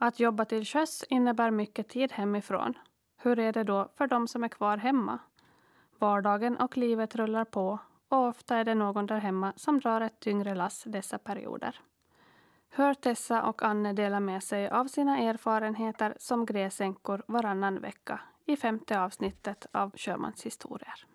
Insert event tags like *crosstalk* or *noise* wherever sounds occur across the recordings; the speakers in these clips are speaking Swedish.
Att jobba till sjöss innebär mycket tid hemifrån. Hur är det då för de som är kvar hemma? Vardagen och livet rullar på och ofta är det någon där hemma som drar ett tyngre lass dessa perioder. Hör Tessa och Anne dela med sig av sina erfarenheter som gräsänkor varannan vecka i femte avsnittet av Sjömanshistorier.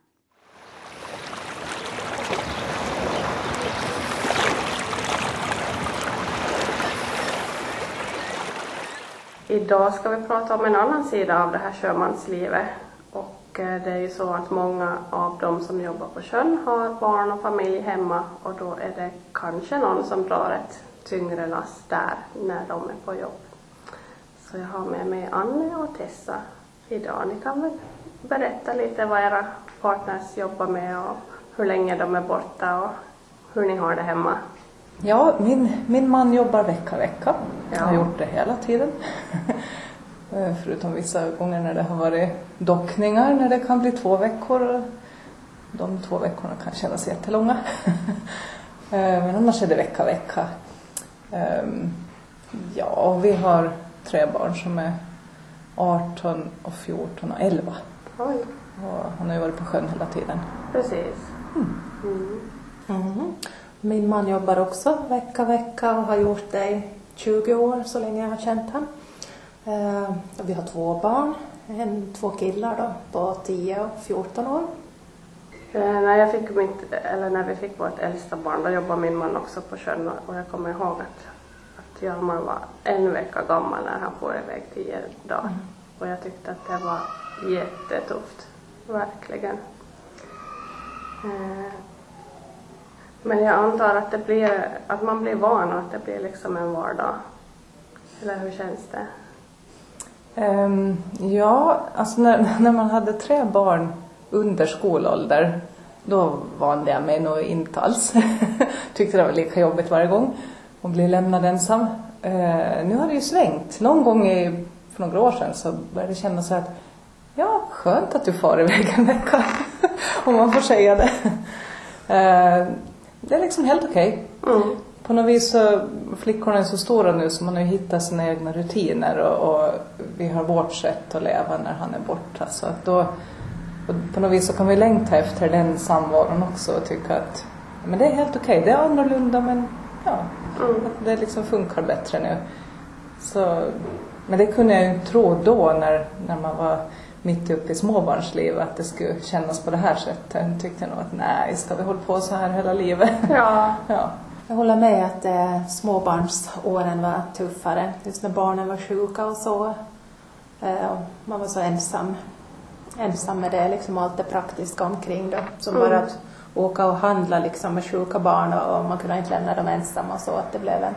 Idag ska vi prata om en annan sida av det här sjömanslivet. Och eh, det är ju så att många av de som jobbar på sjön har barn och familj hemma och då är det kanske någon som drar ett tyngre lass där när de är på jobb. Så jag har med mig Anne och Tessa idag. Ni kan väl berätta lite vad era partners jobbar med och hur länge de är borta och hur ni har det hemma. Ja, min, min man jobbar vecka vecka. Ja. Har gjort det hela tiden. *laughs* Eh, Förutom vissa gånger när det har varit dockningar, när det kan bli två veckor. De två veckorna kan kännas jättelånga. *laughs* Eh, Men annars är det vecka vecka. Ehm, Ja, och vi har tre barn som är 18 och 14 och 11. Oj, Och han har ju varit på sjön hela tiden. precis. Mm. Mm. Min man jobbar också vecka vecka och har gjort det i 20 år så länge jag har känt honom. Eh, vi har två barn, en, två killar då på 10 och 14 år. Eh, när, jag fick mitt, eller när vi fick vårt äldsta barn, då jobbade min man också på sjön och- jag kommer ihåg att, att Hjalmar var en vecka gammal när han får iväg tio dagar. Och jag tyckte att det var jättetufft, verkligen. Men jag antar att det blir, att man blir van och att det blir liksom en vardag. Eller hur känns det? Um, ja, alltså när, *laughs* när man hade tre barn under skolålder då vande jag mig nog inte alls. *laughs* Tyckte det var lika jobbigt varje gång att bli lämnad ensam. Uh, nu har det ju svängt. Någon gång i, för några år sedan så började det kännas så att ja, skönt att du far iväg en vecka. *laughs* Om man får säga det. Uh, det är liksom helt okej. Mm. På något vis så, flickorna är så stora nu så man har ju hittat sina egna rutiner och, och vi har vårt sätt att leva när han är borta. Så att då, på något vis så kan vi längta efter den samvaron också och tycka att men det är helt okej, det är annorlunda men ja, Mm. att det liksom funkar bättre nu. Så, men det kunde jag ju tro då när, när man var mitt uppe i småbarnsliv att det skulle kännas på det här sättet. Jag tyckte nog att nej, ska vi hålla på så här hela livet? Ja, *laughs* ja. Jag håller med att eh, småbarnsåren var tuffare, just när barnen var sjuka och så. Eh, och man var så ensam, ensam med det, liksom allt det praktiska omkring då. Som Mm. bara att åka och handla liksom med sjuka barn och, och man kunde inte lämna dem ensamma så att det blev en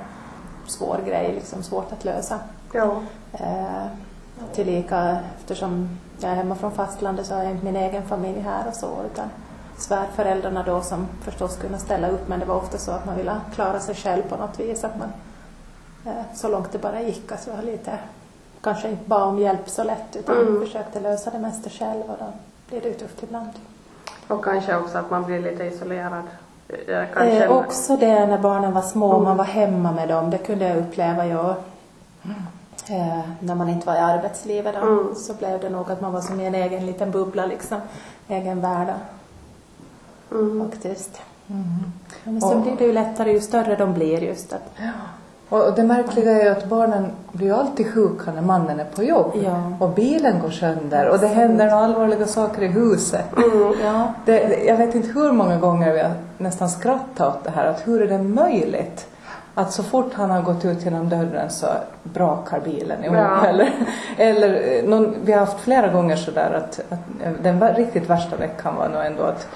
svår grej, liksom svårt att lösa. ja. Eh, tillika eftersom jag är hemma från fastlandet så har jag inte min egen familj här och så utan svärföräldrarna då som förstås kunde ställa upp men det var ofta så att man ville klara sig själv på något vis att man eh, så långt det bara gick att jag lite kanske inte bad om hjälp så lätt utan Mm. försökte lösa det mesta själv och då blir det tufft ibland. Och kanske också att man blir lite isolerad. Kanske... Eh, också det när barnen var små, Mm. man var hemma med dem, det kunde jag uppleva jag. Eh, när man inte var i arbetslivet då, Mm. så blev det nog att man var som i en egen liten bubbla liksom. Egen värld Mm. faktiskt. Mm. Men så Och- blir det ju lättare ju större de blir just att, Och det märkliga är ju att barnen blir alltid sjuka när mannen är på jobb. Ja. Och bilen går sönder och det händer allvarliga saker i huset. Mm. ja, det- jag vet inte hur många gånger vi har nästan skrattat åt det här. Att hur är det möjligt? Att så fort han har gått ut genom dörren så brakar bilen ihop. Ja. Eller, eller eh, någon, vi har haft flera gånger sådär att, att eh, den riktigt värsta veckan var nog ändå att,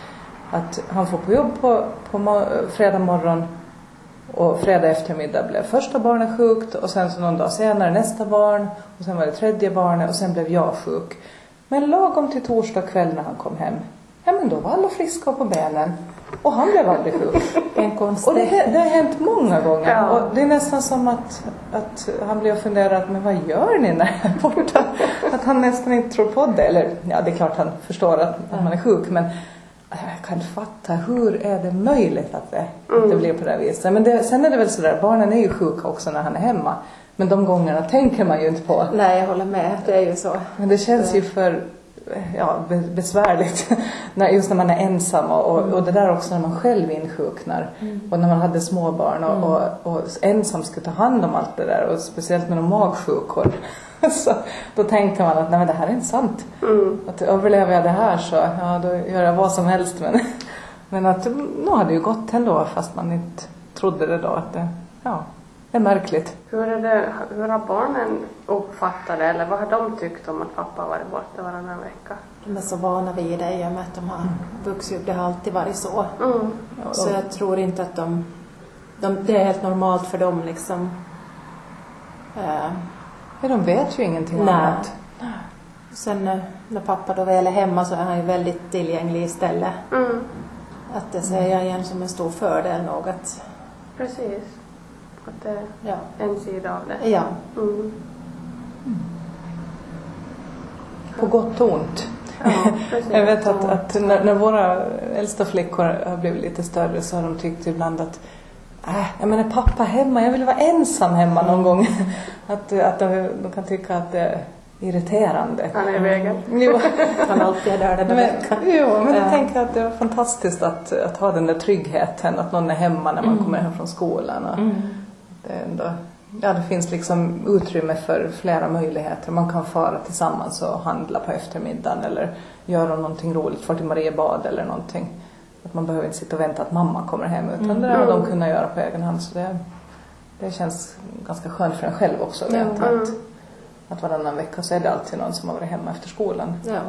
att han får på jobb på, på fredag morgon och fredag eftermiddag blev första barnet sjukt och sen så någon dag senare nästa barn och sen var det tredje barnet och sen blev jag sjuk. Men lagom till torsdag kväll när han kom hem, ja men då var alla friska och på benen och han blev aldrig sjuk. *laughs* en Och konstig... det, det har hänt många gånger. Ja. Och det är nästan som att, att han blir och funderar, men vad gör ni när jag är borta? Att han nästan inte tror på det. Eller ja, det är klart han förstår att, att man är sjuk, men jag kan inte fatta, hur är det möjligt att det, att det blir på det här viset? Men det, sen är det väl sådär, barnen är ju sjuka också när han är hemma. Men de gångerna tänker man ju inte på. Nej, jag håller med. Det är ju så. Men det känns ju för ja, be- besvärligt. *laughs* Just när man är ensam och, och, och det där också när man själv insjuknar. Och när man hade småbarn och, och, och ensam ska ta hand om allt det där. Och speciellt med de magsjukor. *laughs* så då tänker man att nej men det här är inte sant. Att överlever jag det här så ja, då gör jag vad som helst men, *laughs* men att nu har det ju gått ändå fast man inte trodde det då att det, ja, det är märkligt. Hur, är det, hur har barnen uppfattat det eller vad har de tyckt om att pappa varit borta varannan vecka? De är så vana vid det i och med att de har vuxit upp. Det har alltid varit så. Mm. Så jag tror inte att de... de det är helt normalt för dem liksom. Eh, Ja, de vet ju ingenting Nej. annat. sen eh, när pappa då väl är hemma så är han ju väldigt tillgänglig istället. Mm. Att det ser jag igen som en stor fördel nog att... Precis. Att det är Ja. en sida av det. Ja. Mm. På gott och ont. Ja. *laughs* Jag vet att, att när, när våra äldsta flickor har blivit lite större så har de tyckt ibland att äh, jag menar pappa hemma, jag vill vara ensam hemma någon gång. *laughs* Att, att de, de kan tycka att det är irriterande. Han är i vägen. Jo, *laughs* Han alltid är där den men, jo, men jag Ja. tänker att det är fantastiskt att, att ha den där tryggheten, att någon är hemma när man kommer hem från skolan. Och det, ändå, ja, det finns liksom utrymme för flera möjligheter. Man kan fara tillsammans och handla på eftermiddagen eller göra någonting roligt, fara till Mariebad eller någonting. Att man behöver inte sitta och vänta att mamma kommer hem utan det har de kunnat göra på egen hand. Så det, det känns ganska skönt för en själv också att veta att, att varannan vecka så är det alltid någon som har varit hemma efter skolan. Ja,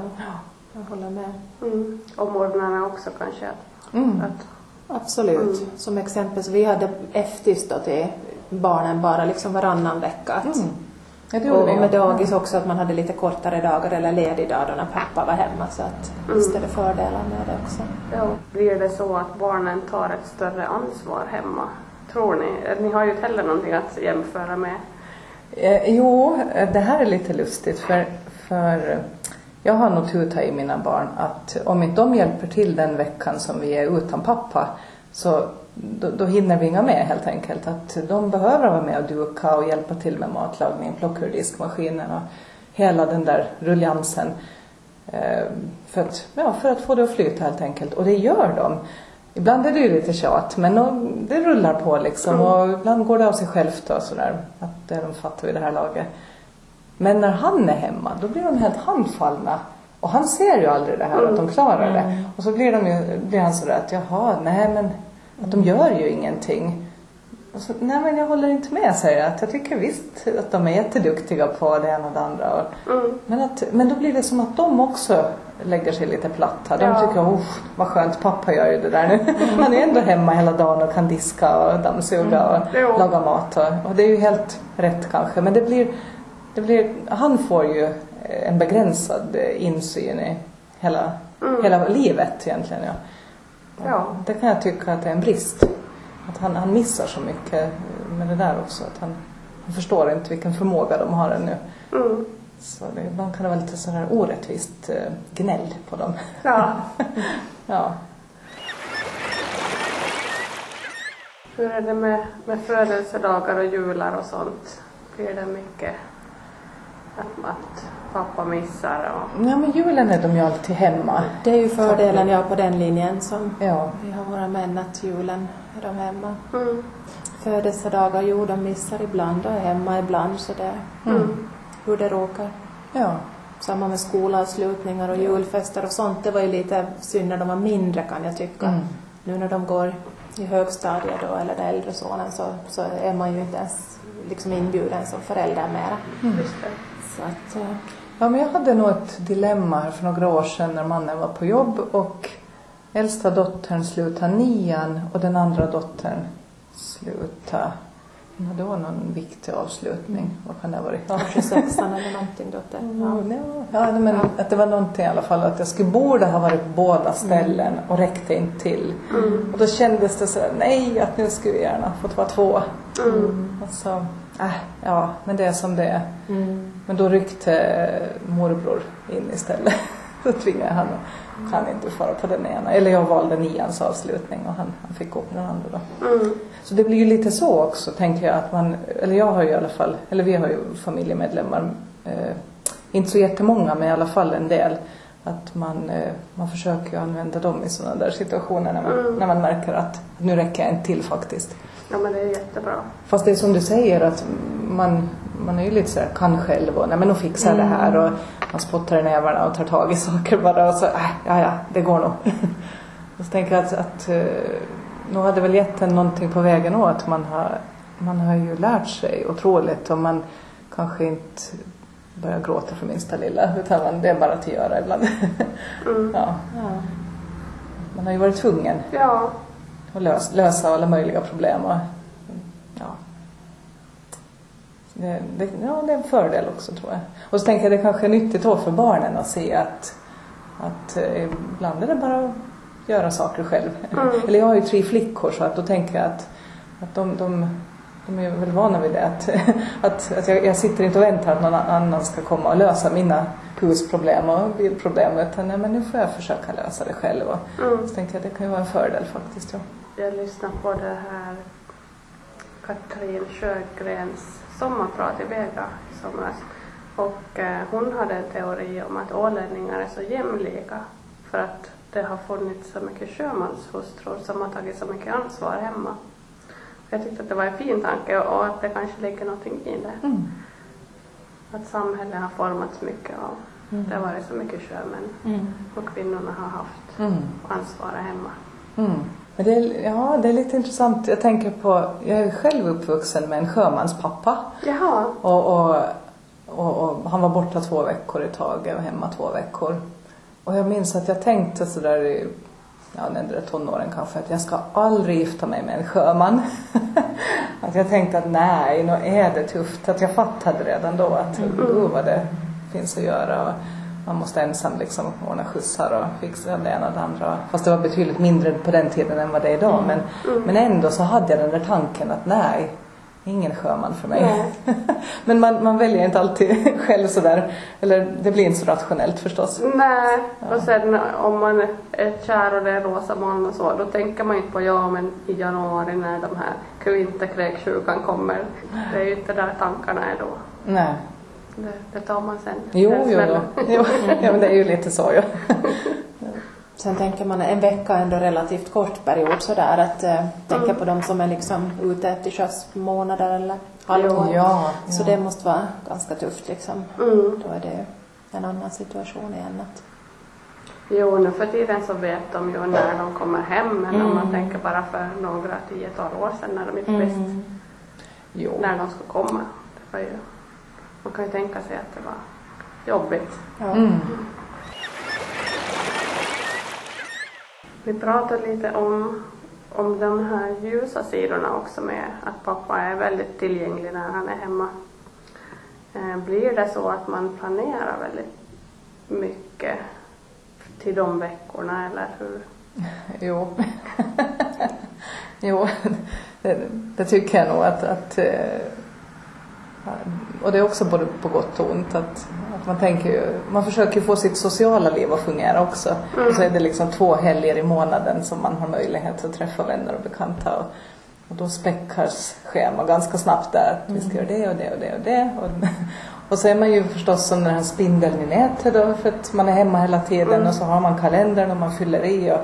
jag håller med. Mm. Och morgnarna också kanske. Mm. att, Absolut. Som exempel, så vi hade då till barnen bara liksom varannan vecka. Att, Mm. Ja, det och, vi och med dagis också att man hade lite kortare dagar eller ledig dag då när pappa var hemma. Så att visst är det fördelar med det också. ja, blir det så att barnen tar ett större ansvar hemma? Tror ni? Ni har ju inte heller någonting att jämföra med. Eh, jo, eh, det här är lite lustigt för, för jag har nog tutat i mina barn att om inte de hjälper till den veckan som vi är utan pappa så då, då hinner vi inga med helt enkelt. Att de behöver vara med och duka och hjälpa till med matlagning, plocka ur diskmaskinen och hela den där ruljansen. Eh, För att, ja, för att få det att flyta helt enkelt. Och det gör de. Ibland är det ju lite tjat men de, det rullar på liksom och ibland går det av sig självt och sådär. Att det de fattar vid det här laget. Men när han är hemma då blir de helt handfallna. Och han ser ju aldrig det här att de klarar det. Och så blir, de ju, blir han sådär att jaha, nej men att de gör ju ingenting. Och så, nej men jag håller inte med säger jag. Att jag tycker visst att de är jätteduktiga på det ena och det andra. Och, men, att, men då blir det som att de också lägger sig lite platta. De Ja. tycker, oh vad skönt, pappa gör ju det där nu. *laughs* Han är ändå hemma hela dagen och kan diska och dammsuga och Jo. laga mat. Och, och det är ju helt rätt kanske. Men det blir, det blir, han får ju eh, en begränsad insyn i hela, hela livet egentligen. Ja. Ja. Det kan jag tycka att det är en brist. Att han, han missar så mycket med det där också. Att han, han förstår inte vilken förmåga de har ännu. Mm. Så det, ibland kan det vara lite sådär orättvist eh, gnäll på dem. Ja. *laughs* Ja. Hur är det med, med födelsedagar och jular och sånt? Blir det mycket att, att pappa missar? Och... ja, men julen är de ju alltid hemma. Det är ju fördelen jag på den linjen som Ja. vi har våra män att julen är de hemma. Mm. Födelsedagar, jo de missar ibland och är hemma ibland så det Mm. hur det råkar. Ja. Samma med skolavslutningar och julfester och sånt. Det var ju lite synd när de var mindre kan jag tycka. Mm. Nu när de går i högstadiet då, eller den äldre sonen så, så är man ju inte ens liksom inbjuden som förälder mera. Just det. Så att, eh, Ja, men jag hade nog ett dilemma här för några år sedan när mannen var på jobb och äldsta dottern slutade nian och den andra dottern slutade hon hade då någon viktig avslutning. Vad kan det ha varit? Ja. sexan eller någonting dotter. Ja. Ja, ja, men att det var någonting i alla fall att jag skulle borde ha varit på båda ställen och räckte inte till. Och då kändes det så här, nej att nu skulle vi gärna fått vara två. Och så, äh, ja men det är som det är. Mm. Men då ryckte morbror in istället. *laughs* så tvingade jag honom kan inte fara på den ena. Eller jag valde nians avslutning och han, han fick gå på den andra då. Mm. Så det blir ju lite så också tänker jag att man, eller jag har ju i alla fall, eller vi har ju familjemedlemmar, eh, inte så jättemånga men i alla fall en del. Att man, eh, man försöker ju använda dem i sådana där situationer när man, Mm. när man märker att nu räcker jag inte till faktiskt. Ja men det är jättebra. Fast det är som du säger att man, man är ju lite sådär kan själv och nej men nu fixar jag det här och man spottar i nävarna och tar tag i saker bara och så, äh, ja ja, det går nog. *laughs* och så tänker jag att, att eh, nog hade väl gett en någonting på vägen att man har, man har ju lärt sig otroligt och man kanske inte börjar gråta för minsta lilla utan man, det är bara att göra ibland. *laughs* Mm. ja, Ja. man har ju varit tvungen Ja, och lösa, lösa alla möjliga problem. Och, ja. Det, det, ja, det är en fördel också tror jag. Och så tänker jag det kanske är nyttigt då för barnen att se att, att eh, ibland är det bara att göra saker själv. Mm. Eller jag har ju tre flickor så att då tänker jag att, att de, de, de är väl vana vid det. Att, *laughs* att, att jag, jag sitter inte och väntar att någon annan ska komma och lösa mina husproblem och bilproblem utan nej, men nu får jag försöka lösa det själv. Och, mm. så tänkte jag det kan ju vara en fördel faktiskt. Ja. jag lyssnade på det här Katrin Sjögrens sommarprat i Vega i somras. Och eh, hon hade en teori om att ålänningar är så jämlika för att det har funnits så mycket sjömanshustrur som har tagit så mycket ansvar hemma. Jag tyckte att det var en fin tanke och att det kanske ligger någonting i det. Mm. Att samhället har formats mycket av. Det har varit så mycket sjömän Mm. och kvinnorna har haft Mm. ansvaret hemma. Men det är, ja, det är lite intressant. Jag tänker på, jag är själv uppvuxen med en sjömanspappa. Jaha. Och, och, och, och han var borta två veckor i taget och hemma två veckor. Och jag minns att jag tänkte sådär i ja, nedre tonåren kanske att jag ska aldrig gifta mig med en sjöman. *laughs* att jag tänkte att nej, nu är det tufft. Att jag fattade redan då att mm. vad det finns att göra. Man måste ensam liksom ordna skjutsar och fixa det ena och det andra. Fast det var betydligt mindre på den tiden än vad det är idag. Men, men ändå så hade jag den där tanken att nej, ingen sjöman för mig. *laughs* Men man, man väljer inte alltid *laughs* själv sådär. Eller det blir inte så rationellt förstås. Nej, och sen om man är kär och det är rosa moln och så, då tänker man inte på ja men i januari när de här vinterkräksjukan kommer. Det är ju inte där tankarna är då. Nej. Det, det tar man sen. Jo, jo, jo. *laughs* jo. Ja, men det är ju lite så ja. *laughs* Sen tänker man en vecka är ändå relativt kort period sådär att eh, tänka på de som är liksom ute till sjöss månader eller halvår. Ja, Så ja. det måste vara ganska tufft liksom. Mm. Då är det en annan situation igen. Att, Jo, nu för tiden så vet de ju när de kommer hem, men om man Mm. tänker bara för några tiotal år sedan när de inte Mm. visste när de skulle komma. Det var ju, man kan ju tänka sig att det var jobbigt. ja. Mm. Vi pratade lite om, om de här ljusa sidorna också med att pappa är väldigt tillgänglig när han är hemma. Eh, Blir det så att man planerar väldigt mycket till de veckorna eller hur? *laughs* Jo. *laughs* jo, det, det tycker jag nog att, att eh, och det är också både på gott och ont att, att man tänker ju, man försöker ju få sitt sociala liv att fungera också. Och så är det liksom två helger i månaden som man har möjlighet att träffa vänner och bekanta. Och, och då späckas schema ganska snabbt där. Att vi ska göra det och det och det och det. Och, *laughs* och så är man ju förstås som den här spindeln i nätet då för att man är hemma hela tiden och så har man kalendern och man fyller i. Och,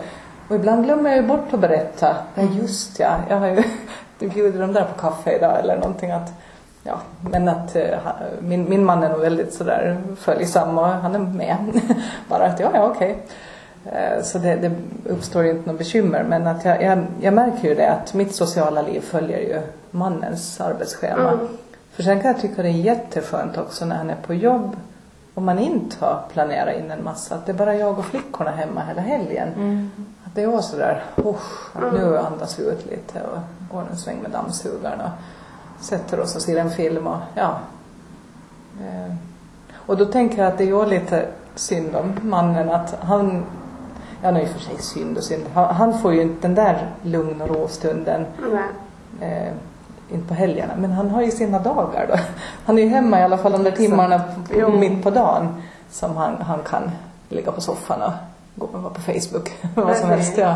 och ibland glömmer jag ju bort att berätta. Ja just ja, jag har ju *laughs* bjudit dem där på kaffe idag eller någonting att Ja, men att eh, ha- min, min man är nog väldigt sådär följsam och han är med. *laughs* Bara att ja, ja okej. Eh, Så det, det uppstår inte något bekymmer men att jag, jag, jag märker ju det att mitt sociala liv följer ju mannens arbetsschema. Mm. För sen kan jag tycka det är jätteskönt också när han är på jobb och man inte har planerat in en massa. Att det är bara jag och flickorna hemma hela helgen. Mm. Att det är sådär, usch, nu andas vi ut lite och går en sväng med dammsugaren och sätter oss och ser en film och ja. Eh, Och då tänker jag att det ju lite synd om mannen att han, ja nu i och för sig synd och synd, han, får ju inte den där lugn och ro-stunden Nej. eh, inte på helgerna. Men han har ju sina dagar då. *laughs* Han är ju hemma i alla fall de där timmarna på, mitt på dagen som han, han kan ligga på soffan och gå och vara på Facebook. *laughs* vad som helst. Ja.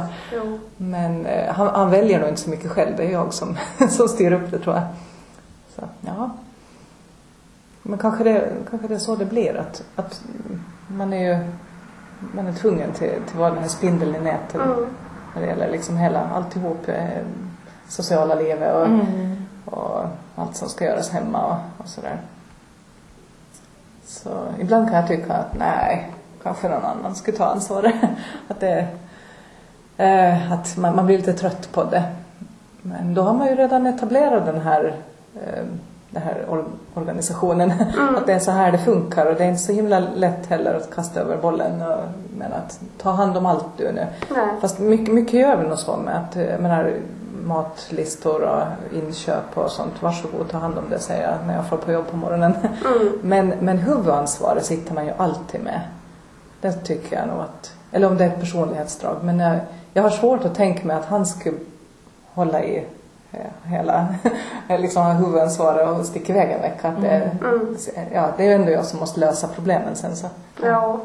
Men eh, han, han väljer nog inte så mycket själv. Det är jag som, *laughs* som styr upp det tror jag. Så, ja. Men kanske det, kanske det är så det blir. Att, att man är ju man är tvungen till, till att vara den här spindeln i nätet. Mm. När det gäller liksom hela, alltihop. Eh, sociala livet och, Mm. och allt som ska göras hemma och, och sådär. Så ibland kan jag tycka att nej, kanske någon annan skulle ta ansvaret. *laughs* att det, eh, att man, man blir lite trött på det. Men då har man ju redan etablerat den här, den här or, organisationen. *laughs* att det är så här det funkar och det är inte så himla lätt heller att kasta över bollen. Och, men att ta hand om allt du nu. Nej. Fast mycket, mycket gör vi nog så med att, eh, jag menar, matlistor och inköp och sånt. Varsågod, ta hand om det säger jag när jag får på jobb på morgonen. Mm. *laughs* Men, men huvudansvaret sitter man ju alltid med. Det tycker jag nog att, eller om det är ett personlighetsdrag. Men jag, jag har svårt att tänka mig att han skulle hålla i hela, *laughs* liksom ha huvudansvaret och sticka iväg en vecka. Att det, Mm. ja, det är ju ändå jag som måste lösa problemen sen så. Ja.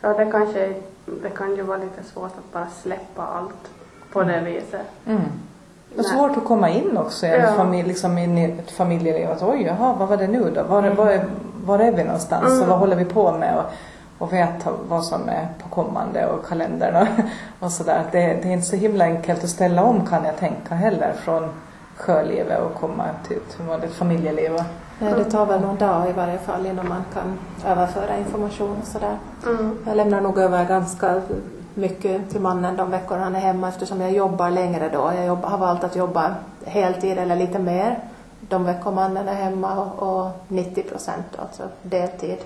ja, det kanske det kan ju vara lite svårt att bara släppa allt på det viset. Mm. Och Nej. svårt att komma in också i, en Ja. familj, liksom i ett familjeliv. Att, Oj, jaha, vad var det nu då? Var, var, är, var är vi någonstans? Mm. Och vad håller vi på med? Och, och veta vad som är på kommande och kalendern och, *laughs* och sådär. Det, det är inte så himla enkelt att ställa om kan jag tänka heller från sjölivet och komma till, ett familjeliv. Och, Nej, det tar väl någon dag i varje fall innan man kan överföra information och sådär. Mm. Jag lämnar nog över ganska mycket till mannen de veckor han är hemma eftersom jag jobbar längre då. Jag jobbar, har valt att jobba heltid eller lite mer de veckor mannen är hemma och, och 90 procent, alltså deltid.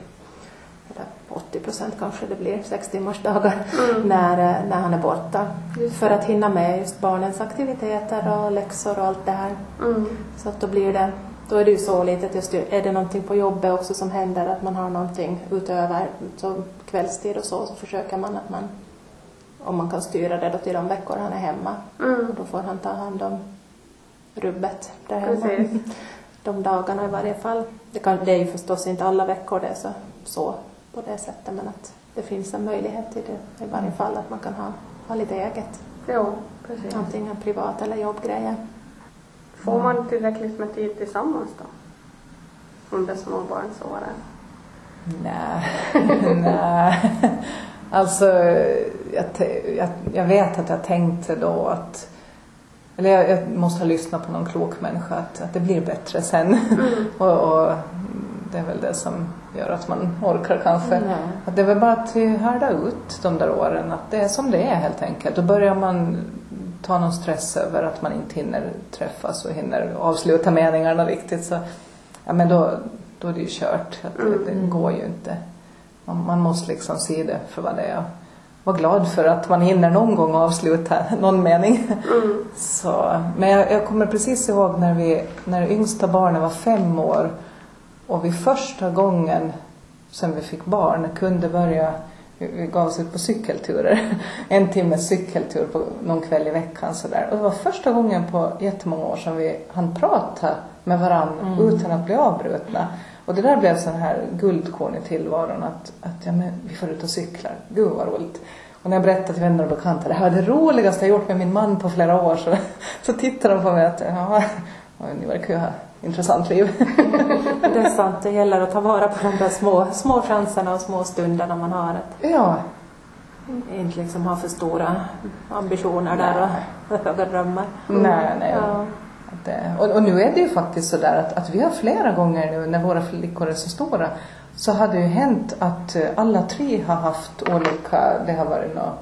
Eller 80 procent kanske det blir, sex timmars dagar när, eh, när han är borta. För att hinna med just barnens aktiviteter och läxor och allt det här. Mm. Så att då blir det, då är det ju så lite att just är det någonting på jobbet också som händer att man har någonting utöver så kvällstid och så, så försöker man att man om man kan styra det då till de veckor han är hemma. Mm. Och då får han ta hand om rubbet där hemma. Precis. *laughs* De dagarna i varje fall. Det, kan, det är ju förstås inte alla veckor det är så, så på det sättet men att det finns en möjlighet till det i varje fall att man kan ha, ha lite eget. Jo, precis. Antingen privat eller jobbgrejer. Får man tillräckligt med tid tillsammans då? Under småbarnsåren? Nej, *laughs* nej. Alltså, jag, jag, jag vet att jag tänkte då att eller jag, jag måste ha lyssnat på någon klok människa att, att det blir bättre sen. *laughs* och, och det är väl det som gör att man orkar kanske. Mm. Att det är väl bara att härda ut de där åren. Att det är som det är helt enkelt. Då börjar man ta någon stress över att man inte hinner träffas och hinner avsluta meningarna riktigt. Så, ja men då, då är det ju kört. Att det, det går ju inte. Man, man måste liksom se det för vad det är. Var glad för att man hinner någon gång avsluta *laughs* någon mening. Mm. Så, men jag, jag kommer precis ihåg när vi, när yngsta barnet var fem år och vi första gången sen vi fick barn kunde börja, vi, gav oss ut på cykelturer. *laughs* En timmes cykeltur på någon kväll i veckan sådär. Och det var första gången på jättemånga år som vi hann prata med varandra utan att bli avbrutna. Och det där blev sån här guldkorn i tillvaron att, att ja, men vi får ut och cyklar. Gud vad roligt. Och när jag berättade till vänner och bekanta det här var det roligaste jag gjort med min man på flera år så, *laughs* så tittade de på mig att ja, ni verkar ju ha intressant liv. *laughs* Det är sant, det gäller att ta vara på de där små, små chanserna och små stunderna man har. Att ja, inte liksom ha för stora ambitioner där och höga *laughs* drömmar. nej, nej. Ja. Det, och, och nu är det ju faktiskt sådär att, att vi har flera gånger nu när våra flickor är så stora så har det ju hänt att eh, alla tre har haft olika, det har varit något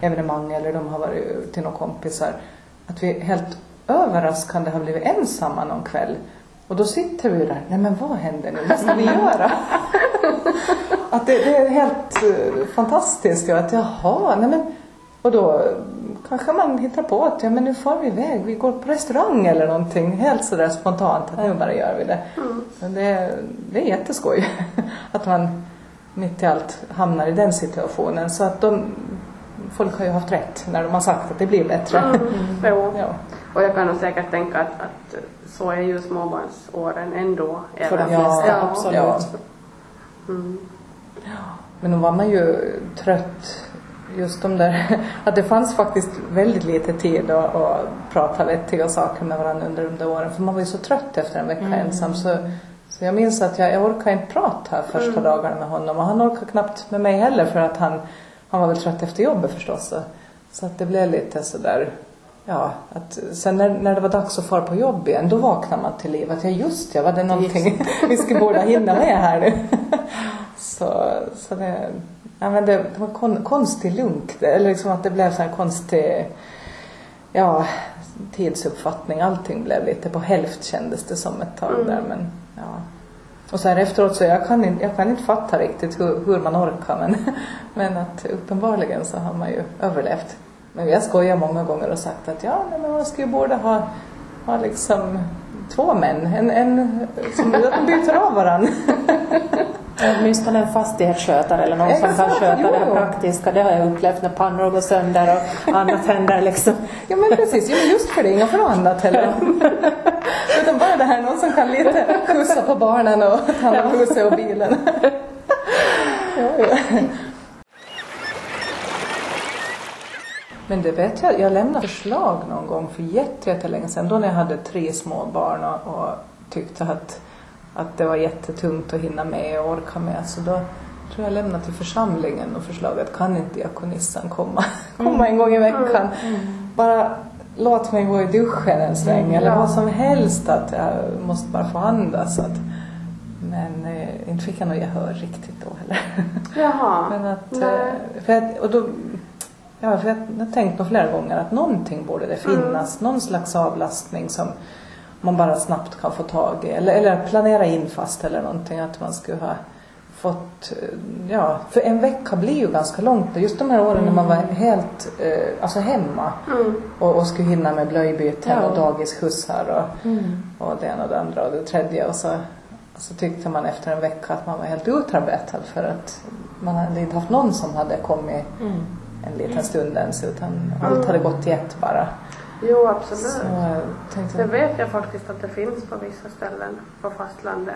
evenemang eller de har varit till några kompisar. Att vi helt överraskande har blivit ensamma någon kväll. Och då sitter vi där, nej men vad händer nu, vad ska vi göra? *laughs* att det, det är helt eh, fantastiskt ju att jaha, nej men och då kanske man hittar på att ja men nu får vi iväg, vi går på restaurang eller någonting helt sådär spontant att nu bara gör vi det. Men det, det är jätteskoj *laughs* att man mitt i allt hamnar i den situationen så att de folk har ju haft rätt när de har sagt att det blir bättre. Mm. *laughs* Jo. Ja. Och jag kan nog säkert tänka att, att så är ju småbarnsåren ändå. För de flesta, ja. absolut. Ja. Mm. men då var man ju trött just de där, *laughs* att det fanns faktiskt väldigt lite tid att, att prata vettiga saker med varandra under de där åren för man var ju så trött efter en vecka mm. ensam så, så jag minns att jag, jag orkade inte prata här första mm. dagarna med honom och han orkade knappt med mig heller för att han, han var väl trött efter jobbet förstås. Så, så att det blev lite sådär Ja, att sen när, när det var dags att fara på jobb igen, då vaknade man till liv. Att ja, just ja, var det någonting *laughs* vi skulle borde hinna med här nu? *laughs* så, så det, ja, men det, det var kon, konstig lunk, eller liksom att det blev så här konstig, ja, tidsuppfattning. Allting blev lite på hälft kändes det som ett tag mm. där, men ja. Och sen efteråt så jag kan inte, jag kan inte fatta riktigt hur, hur man orkar men, *laughs* men att uppenbarligen så har man ju överlevt. Men vi har skojat många gånger och sagt att ja, men man skulle borde ha, ha liksom två män. En, en som *laughs* de byter av varandra. *laughs* Åtminstone en fastighetsskötare eller någon som kan sköta jo, det här praktiska. Det har jag upplevt när pannor går sönder och annat *laughs* händer liksom. Ja men precis, ja, men just för det, inga för annat heller. Utan bara det här, någon som kan lite skjutsa på barnen och ta hand om huset och bilen. ja, ja. Men det vet jag, jag lämnade förslag någon gång för jättelänge sedan, då när jag hade tre små barn och, och tyckte att, att det var jättetungt att hinna med och orka med. Så då tror jag lämnade till församlingen och förslaget, kan inte diakonissan komma, *laughs* komma en gång i veckan? Mm. Bara låt mig gå i duschen en sväng mm, eller vad som helst, att jag måste bara få andas. Att, men eh, inte fick jag något gehör riktigt då heller. Jaha. *laughs* men att, eh, för att, och då Ja, för jag har tänkt nog flera gånger att någonting borde det finnas. Mm. Någon slags avlastning som man bara snabbt kan få tag i. Eller, eller planera in fast eller någonting. Att man skulle ha fått, ja, för en vecka blir ju ganska långt. Just de här åren mm. när man var mm. helt, eh, alltså hemma. Mm. Och, och skulle hinna med blöjbyten ja. och dagisskjutsar och, mm. och det ena och det andra och det tredje. Och så, så tyckte man efter en vecka att man var helt utarbetad för att man hade inte haft någon som hade kommit mm en liten stund ens utan allt hade gått i ett bara. Jo, absolut. Så, tänkte... Det vet jag faktiskt att det finns på vissa ställen på fastlandet.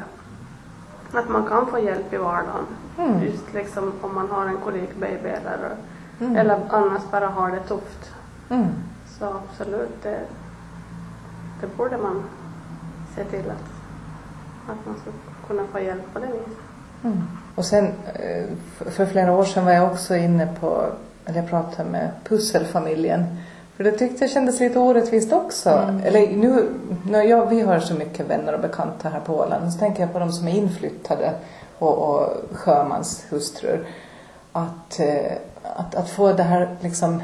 Att man kan få hjälp i vardagen. Mm. Just liksom om man har en kolikbaby eller, mm. eller annars bara har det tufft. Mm. Så absolut, det, det borde man se till att, att man ska kunna få hjälp på det viset. Mm. Och sen eh, för flera år sedan var jag också inne på eller jag pratade med pusselfamiljen. För det tyckte jag kändes lite orättvist också. Mm. Eller nu, nu jag, vi har så mycket vänner och bekanta här på Åland. Så tänker jag på de som är inflyttade och, och sjömanshustrur. Att, eh, att, att få det här liksom,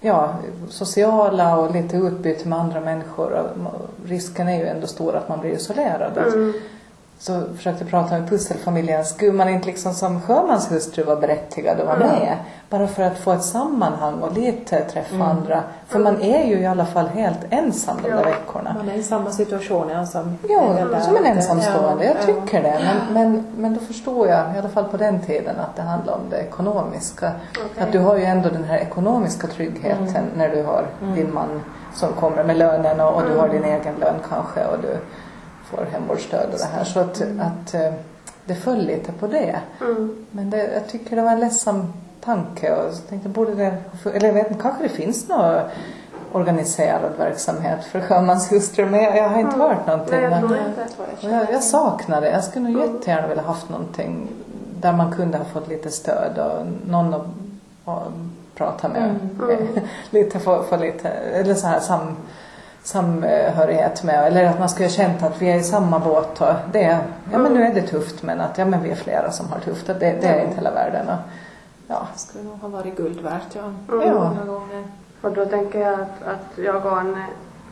ja, sociala och lite utbyte med andra människor. Och risken är ju ändå stor att man blir isolerad. Mm så försökte prata med pusselfamiljen. Skulle man inte liksom som sjömanshustru vara berättigad att vara mm. med? Bara för att få ett sammanhang och lite träffa mm. andra. För man är ju i alla fall helt ensam de där veckorna. Man är i samma situation ja, som Ja, som en ensamstående. Jag tycker det. Men, men, men då förstår jag, i alla fall på den tiden, att det handlar om det ekonomiska. Okay. Att du har ju ändå den här ekonomiska tryggheten mm. när du har mm. din man som kommer med lönen och, och du har din egen lön kanske. Och du, får hemvårdsstöd och det här. Så att, mm. att eh, det föll lite på det. Mm. Men det, jag tycker det var en ledsam tanke och så tänkte borde det, eller jag vet inte, kanske det finns någon organiserad verksamhet för sjömanshustrur men jag, jag har inte mm. hört någonting. Nej, jag, men, jag, jag saknar det. Jag skulle nog mm. jättegärna vilja haft någonting där man kunde ha fått lite stöd och någon att, att prata med. Mm. *laughs* lite få, få lite, eller så här sam samhörighet med eller att man skulle ha känt att vi är i samma båt och det, ja men nu är det tufft men att ja men vi är flera som har tufft och det, det är inte hela världen. Och, ja. Det skulle nog ha varit guld värt ja. Mm. ja. Och då tänker jag att, att jag och Anne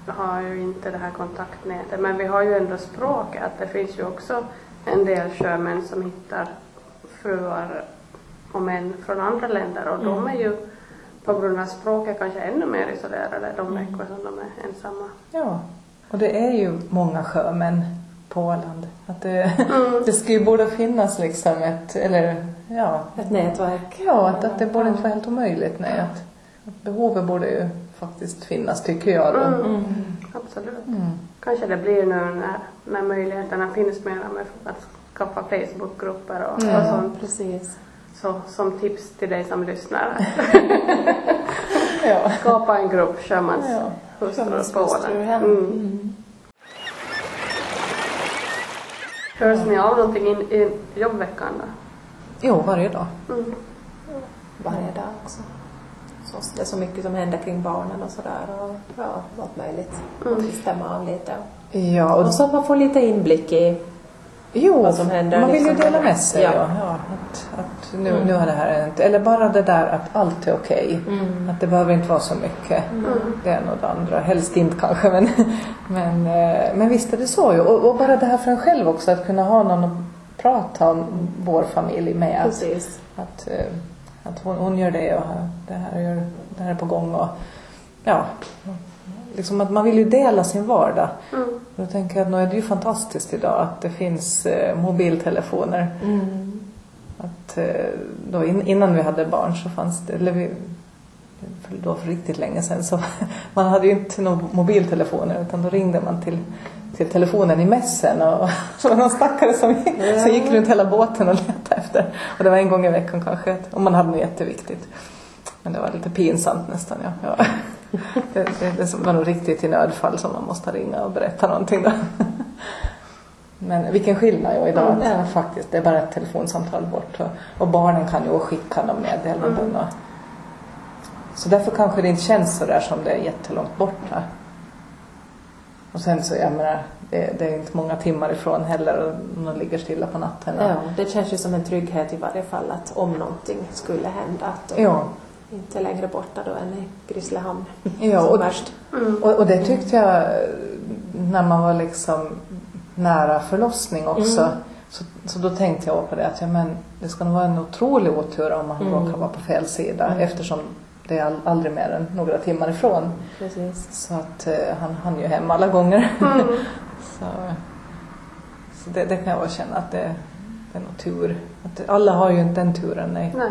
har ju inte det här kontaktnätet men vi har ju ändå språket att det finns ju också en del sjömän som hittar fruar och män från andra länder och mm. de är ju på grund av språket kanske ännu mer isolerade de mm. veckor som de är ensamma. Ja, och det är ju många sjömän på Åland. Att det, mm. *laughs* det skulle ju borde finnas liksom ett, eller ja. Ett nätverk. Ja, att, att det borde inte vara helt omöjligt. Nej, att, att behovet borde ju faktiskt finnas tycker jag då. Mm. Mm. Absolut. Mm. Kanske det blir nu när, när möjligheterna finns mera med att skaffa Facebookgrupper och, och sånt. Precis Så som tips till dig som lyssnar. *laughs* Ja. Skapa en grupp sjömanshustrur Ja. på Åland. Mm. Hörs ni av någonting in, i jobbveckan då? Jo, varje dag. Mm. varje dag också. Så det är så mycket som händer kring barnen och sådär och ja, allt möjligt. Man Mm. stämma av lite. Ja, och Och så att man får lite inblick i Jo, vad som händer, man vill ju liksom. dela med sig. Ja. Ja. Ja, att, att nu, Mm. nu har det här hänt. Eller bara det där att allt är okej. Mm. Att det behöver inte vara så mycket. Det ena och det andra. Helst inte kanske men, *laughs* men, eh, men visst är det så ju. Och, och bara det här för en själv också att kunna ha någon att prata om vår familj med. Precis. att, eh, att hon, hon gör det och det här, gör, det här är på gång. Och, ja, liksom att man vill ju dela sin vardag. Mm. Då tänker jag att nu är det ju fantastiskt idag att det finns eh, mobiltelefoner. Mm. Att, eh, då in, innan vi hade barn så fanns det, eller vi, för då för riktigt länge sedan, så *laughs* man hade ju inte några mobiltelefoner utan då ringde man till, till telefonen i mässen och, och *laughs* så var det någon stackare som gick, som gick runt hela båten och letade efter. Och det var en gång i veckan kanske, om man hade något jätteviktigt. Men det var lite pinsamt nästan. Ja. Ja. Det, det, det var nog riktigt i nödfall som man måste ringa och berätta någonting då. Men vilken skillnad ju idag. Mm. Ja, faktiskt, det är bara ett telefonsamtal bort. Och, och barnen kan ju skicka de meddelanden. Och, så därför kanske det inte känns så där som det är jättelångt borta. Och sen så, jag menar, det, det är inte många timmar ifrån heller och de ligger stilla på natten. Ja, det känns ju som en trygghet i varje fall att om någonting skulle hända att Ja. Inte längre borta då än i Grisslehamn. Ja, och. Mm. och, och det tyckte jag när man var liksom nära förlossning också. Mm. Så, så då tänkte jag på det att ja, men det ska nog vara en otrolig otur om man Mm. råkar vara på fel sida Mm. eftersom det är all, aldrig mer än några timmar ifrån. Precis. Så att eh, han hann ju hem alla gånger. Mm. *laughs* så så det, det kan jag bara känna att det, det är nog tur. Att det, alla har ju inte den turen. Nej. Nej.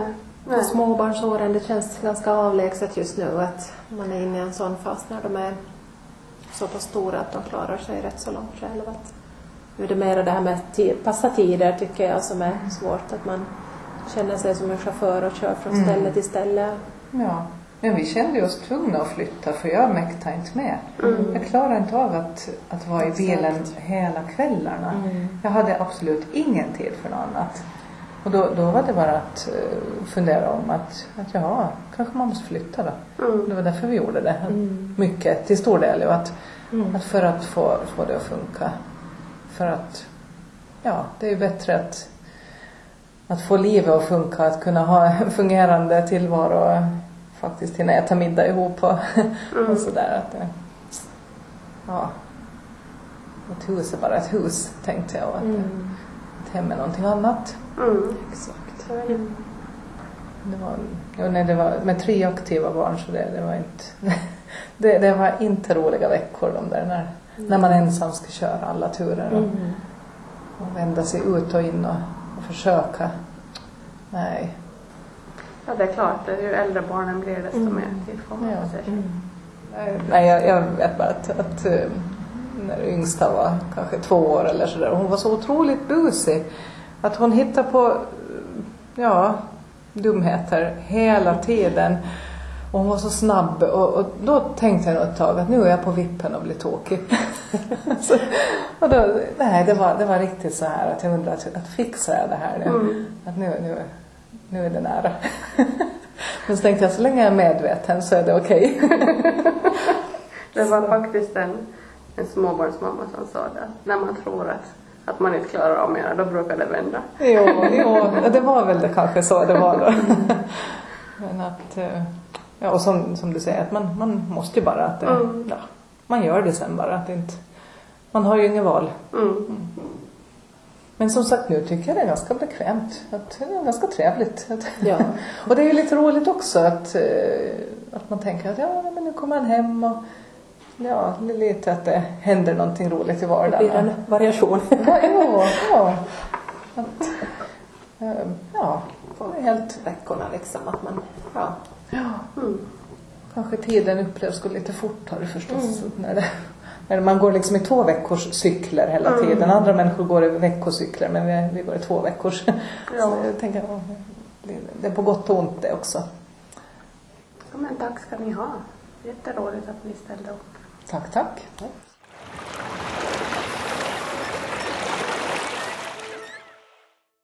Nej. småbarnsåren, det känns ganska avlägset just nu att man är inne i en sån fas när de är så pass stora att de klarar sig rätt så långt själva. Nu är det mer det här med passa tider tycker jag som är svårt. Att man känner sig som en chaufför och kör från Mm. ställe till ställe. Ja. Men vi kände oss tvungna att flytta för jag mäktade inte med. Mm. Jag klarar inte av att, att vara i bilen hela kvällarna. Mm. Jag hade absolut ingen tid för något annat. Och då, då var det bara att eh, fundera om att, att ja, kanske man måste flytta då. Mm. Det var därför vi gjorde det. Mm. Mycket, till stor del. Och att, Mm. att för att få, få det att funka. För att, ja, det är ju bättre att, att få livet att funka, att kunna ha en *laughs* fungerande tillvaro faktiskt hinna äta middag ihop och, *laughs* Mm. och sådär. Att det, ja, ett hus är bara ett hus tänkte jag att Mm. Hem är någonting annat. Mm. Exakt. Är det. Var, ja, nej, det var med tre aktiva barn så det, det var inte *laughs* det, det var inte roliga veckor de där när, när man ensam ska köra alla turer och, Mm. och vända sig ut och in och, och försöka. Nej. Ja, det är klart. Ju äldre barnen blir desto Mm. mer tid får man Ja. sig. Mm. Nej, Nej, jag, jag vet bara att, att när yngsta var kanske två år eller sådär, hon var så otroligt busig. Att hon hittade på, ja, dumheter hela tiden. Och hon var så snabb och, och då tänkte jag nog ett tag att nu är jag på vippen och blir tokig. *laughs* så, och då, nej, det var, det var riktigt så här att jag undrade att, att fixar jag det här nu? Mm. Att nu, nu, nu är det nära. *laughs* Men så tänkte jag så länge jag är medveten så är det okej. *laughs* Det var faktiskt en, en småbarnsmamma som sa det. att När man tror att, att man inte klarar av mer, då brukar det vända. Jo, jo, det var väl det kanske så det var då. *laughs* Men att, eh, ja och som, som du säger, att man, man måste ju bara att det, Mm. ja, man gör det sen bara. Att det inte, man har ju inget val. Mm. Men som sagt nu tycker jag det är ganska bekvämt. Att det är ganska trevligt. Att, Ja. *laughs* och det är ju lite roligt också att, eh, att man tänker att ja, men nu kommer han hem och ja, lite att det händer någonting roligt i Det vardagen. blir en variation. *laughs* Ja, ja, ja. Att, eh, ja, det är helt... Veckorna liksom. Att man, ja. Ja, Mm. kanske tiden upplevs gå lite fortare förstås. När, det, när man går liksom i två veckors cykler hela tiden. Andra människor går i veckocykler men vi, vi går i två veckors. *laughs* Ja. Så jag tänker, det är på gott och ont det också. Ja, men tack ska ni ha. Jätteroligt att ni ställde upp. Tack, tack. Ja.